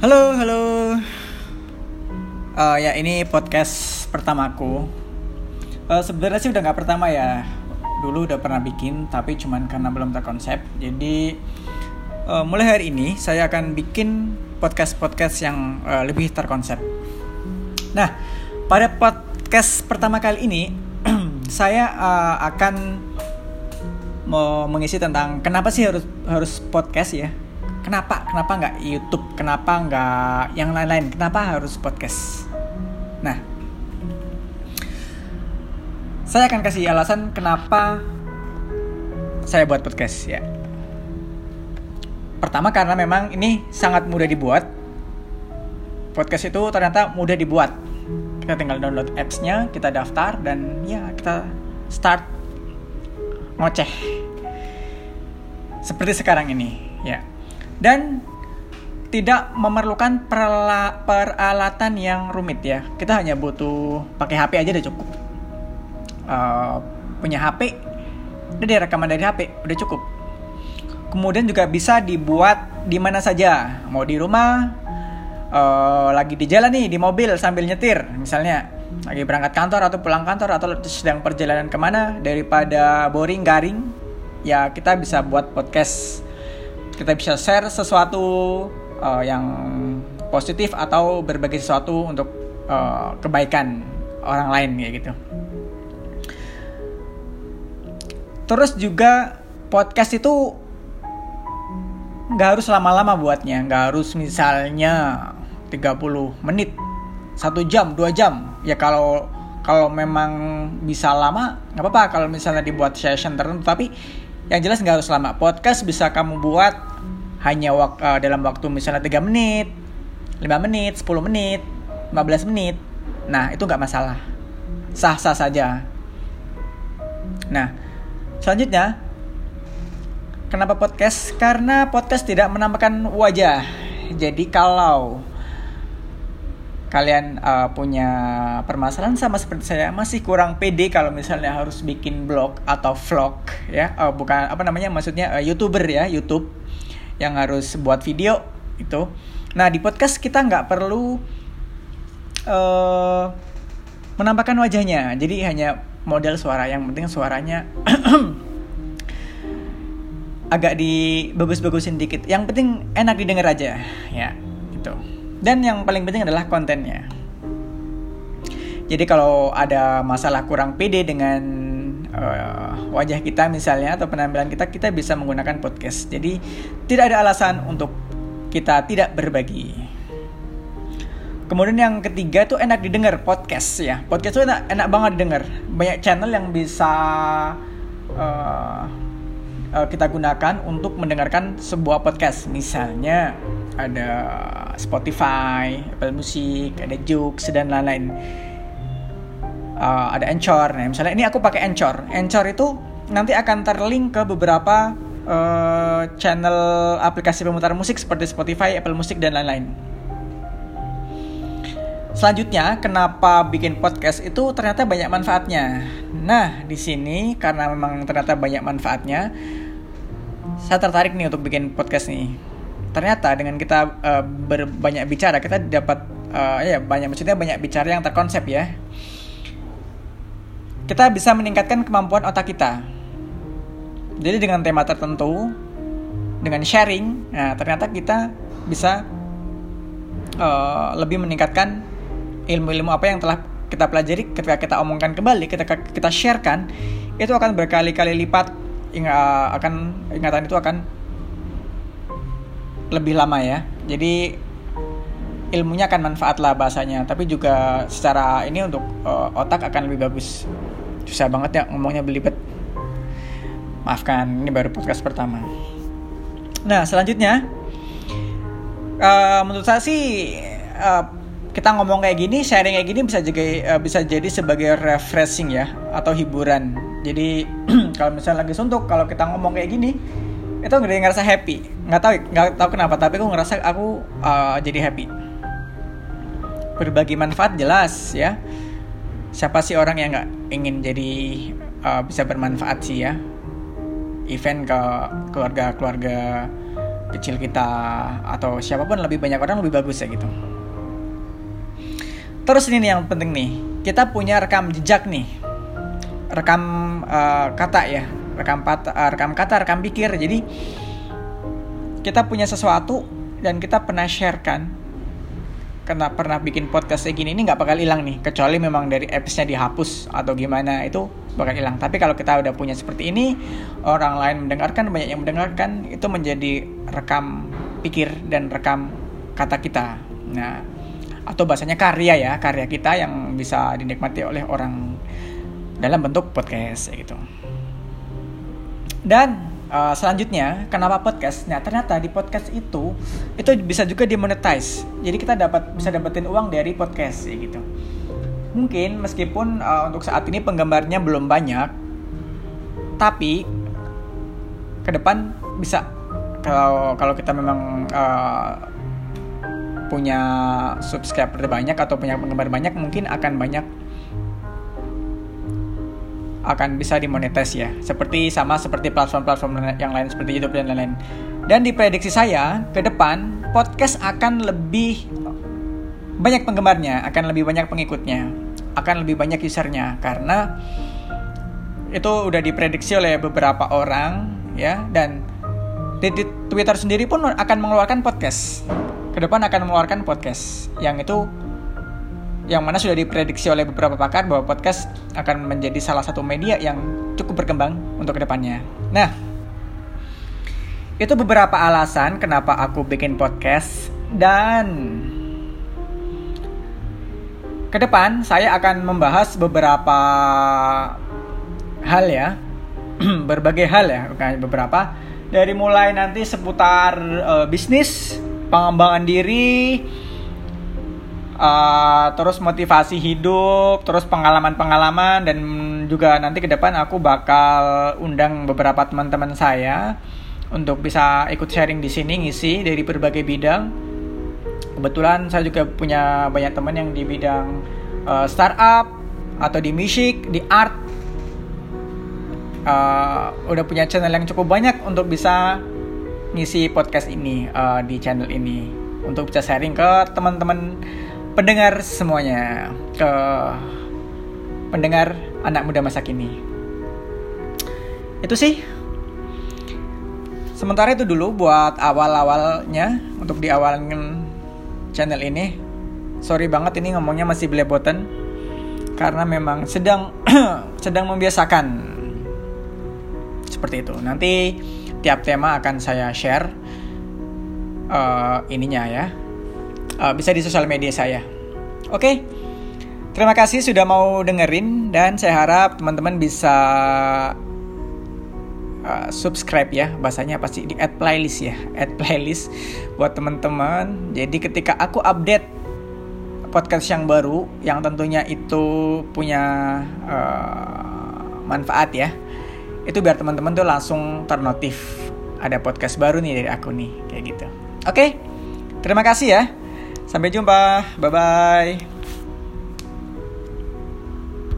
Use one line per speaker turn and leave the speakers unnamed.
Halo, halo. Uh, ya ini podcast pertamaku. Uh, Sebenarnya sih udah nggak pertama ya. Dulu udah pernah bikin, tapi cuman karena belum terkonsep. Jadi uh, mulai hari ini saya akan bikin podcast-podcast yang uh, lebih terkonsep. Nah, pada podcast pertama kali ini saya uh, akan mau mengisi tentang kenapa sih harus harus podcast ya kenapa? Kenapa nggak YouTube? Kenapa nggak yang lain-lain? Kenapa harus podcast? Nah saya akan kasih alasan kenapa saya buat podcast ya. Pertama karena memang ini sangat mudah dibuat. Podcast itu ternyata mudah dibuat. Kita tinggal download apps-nya kita daftar dan ya kita start ngoceh. Seperti sekarang ini ya dan tidak memerlukan perala peralatan yang rumit ya. Kita hanya butuh pakai HP aja udah cukup. Uh, punya HP udah dia rekaman dari HP udah cukup. Kemudian juga bisa dibuat di mana saja. Mau di rumah uh, lagi di jalan nih di mobil sambil nyetir misalnya. Lagi berangkat kantor atau pulang kantor atau sedang perjalanan ke mana daripada boring garing ya kita bisa buat podcast kita bisa share sesuatu uh, yang positif atau berbagi sesuatu untuk uh, kebaikan orang lain ya gitu. Terus juga podcast itu nggak harus lama-lama buatnya nggak harus misalnya 30 menit satu jam dua jam. Ya kalau kalau memang bisa lama nggak apa-apa. Kalau misalnya dibuat session tertentu tapi yang jelas nggak harus lama podcast bisa kamu buat hanya wak uh, dalam waktu misalnya 3 menit 5 menit 10 menit 15 menit. Nah itu nggak masalah. Sah-sah saja. Nah selanjutnya kenapa podcast? Karena podcast tidak menampakkan wajah. Jadi kalau kalian uh, punya permasalahan sama seperti saya masih kurang pede kalau misalnya harus bikin blog atau vlog ya. Uh, bukan apa namanya maksudnya uh, youtuber ya YouTube yang harus buat video itu. Nah di podcast kita nggak perlu uh, menampakkan wajahnya. Jadi hanya model suara. Yang penting suaranya agak dibagus-bagusin dikit. Yang penting enak didengar aja ya. Itu dan yang paling penting adalah kontennya. Jadi kalau ada masalah kurang pede dengan uh, wajah kita misalnya atau penampilan kita kita bisa menggunakan podcast. Jadi tidak ada alasan untuk kita tidak berbagi. Kemudian yang ketiga tuh enak didengar podcast ya. Podcast tuh enak, enak banget didengar. Banyak channel yang bisa uh, uh, kita gunakan untuk mendengarkan sebuah podcast. Misalnya ada Spotify, Apple Music, ada Joox dan lain-lain. Uh, ada Anchor. Nah, misalnya ini aku pakai Anchor. Anchor itu nanti akan terlink ke beberapa uh, channel aplikasi pemutar musik seperti Spotify, Apple Music dan lain-lain. Selanjutnya, kenapa bikin podcast itu ternyata banyak manfaatnya. Nah, di sini karena memang ternyata banyak manfaatnya, saya tertarik nih untuk bikin podcast nih. Ternyata dengan kita uh, berbanyak bicara, kita dapat uh, ya banyak maksudnya banyak bicara yang terkonsep ya. Kita bisa meningkatkan kemampuan otak kita. Jadi dengan tema tertentu, dengan sharing, nah ternyata kita bisa uh, lebih meningkatkan ilmu-ilmu apa yang telah kita pelajari ketika kita omongkan kembali, ketika kita sharekan, itu akan berkali-kali lipat ingat akan ingatan itu akan lebih lama ya. Jadi ilmunya akan manfaat lah bahasanya, tapi juga secara ini untuk uh, otak akan lebih bagus. Susah banget ya ngomongnya belibet. Maafkan, ini baru podcast pertama. Nah, selanjutnya uh, menurut saya sih uh, kita ngomong kayak gini, sharing kayak gini bisa juga uh, bisa jadi sebagai refreshing ya atau hiburan. Jadi kalau misalnya lagi suntuk, kalau kita ngomong kayak gini, itu nggak ngerasa happy. Nggak tahu nggak tahu kenapa, tapi aku ngerasa aku uh, jadi happy. Berbagi manfaat jelas ya. Siapa sih orang yang nggak ingin jadi uh, bisa bermanfaat sih ya? Event ke keluarga-keluarga kecil kita atau siapa pun lebih banyak orang lebih bagus ya gitu terus ini yang penting nih kita punya rekam jejak nih. Rekam uh, kata ya rekam pat, uh, rekam kata rekam pikir. Jadi kita punya sesuatu dan kita pernah share kan karena pernah bikin podcast kayak gini ini nggak bakal hilang nih. Kecuali memang dari appsnya dihapus atau gimana itu bakal hilang. Tapi kalau kita udah punya seperti ini orang lain mendengarkan banyak yang mendengarkan itu menjadi rekam pikir dan rekam kata kita. Nah atau bahasanya karya ya karya kita yang bisa dinikmati oleh orang dalam bentuk podcast gitu. Dan uh, selanjutnya kenapa podcast? Nah ternyata di podcast itu itu bisa juga dimonetize. Jadi kita dapat bisa dapetin uang dari podcast ya gitu. Mungkin meskipun uh, untuk saat ini penggemarnya belum banyak tapi ke depan bisa. Kalau kalau kita memang uh, punya subscriber banyak atau punya penggemar banyak mungkin akan banyak akan bisa dimonetize ya. Seperti sama seperti platform-platform yang lain seperti YouTube dan lain-lain. Dan di prediksi saya ke depan podcast akan lebih banyak penggemarnya, akan lebih banyak pengikutnya, akan lebih banyak usernya karena itu udah diprediksi oleh beberapa orang ya dan di, di Twitter sendiri pun akan mengeluarkan podcast. Ke depan akan mengeluarkan podcast yang itu yang mana sudah diprediksi oleh beberapa pakar bahwa podcast akan menjadi salah satu media yang cukup berkembang untuk ke depannya. Nah, itu beberapa alasan kenapa aku bikin podcast dan ke depan saya akan membahas beberapa hal ya, berbagai hal ya, beberapa dari mulai nanti seputar uh, bisnis, pengembangan diri, uh, terus motivasi hidup, terus pengalaman-pengalaman dan juga nanti ke depan aku bakal undang beberapa teman-teman saya untuk bisa ikut sharing di sini ngisi dari berbagai bidang. Kebetulan saya juga punya banyak teman yang di bidang uh, startup atau di musik, di art. Uh, udah punya channel yang cukup banyak untuk bisa ngisi podcast ini uh, di channel ini untuk bisa sharing ke teman-teman pendengar semuanya, ke pendengar anak muda masa kini. Itu sih. Sementara itu dulu buat awal-awalnya untuk di awal channel ini. Sorry banget ini ngomongnya masih belepotan karena memang sedang sedang membiasakan seperti itu. Nanti tiap tema akan saya share uh, ininya ya uh, bisa di sosial media saya. Oke, okay? terima kasih sudah mau dengerin dan saya harap teman-teman bisa uh, subscribe ya bahasanya pasti di add playlist ya add playlist buat teman-teman. Jadi ketika aku update podcast yang baru yang tentunya itu punya uh, manfaat ya itu biar teman-teman tuh langsung ternotif ada podcast baru nih dari aku nih kayak gitu oke okay? terima kasih ya Sampai jumpa. Bye bye.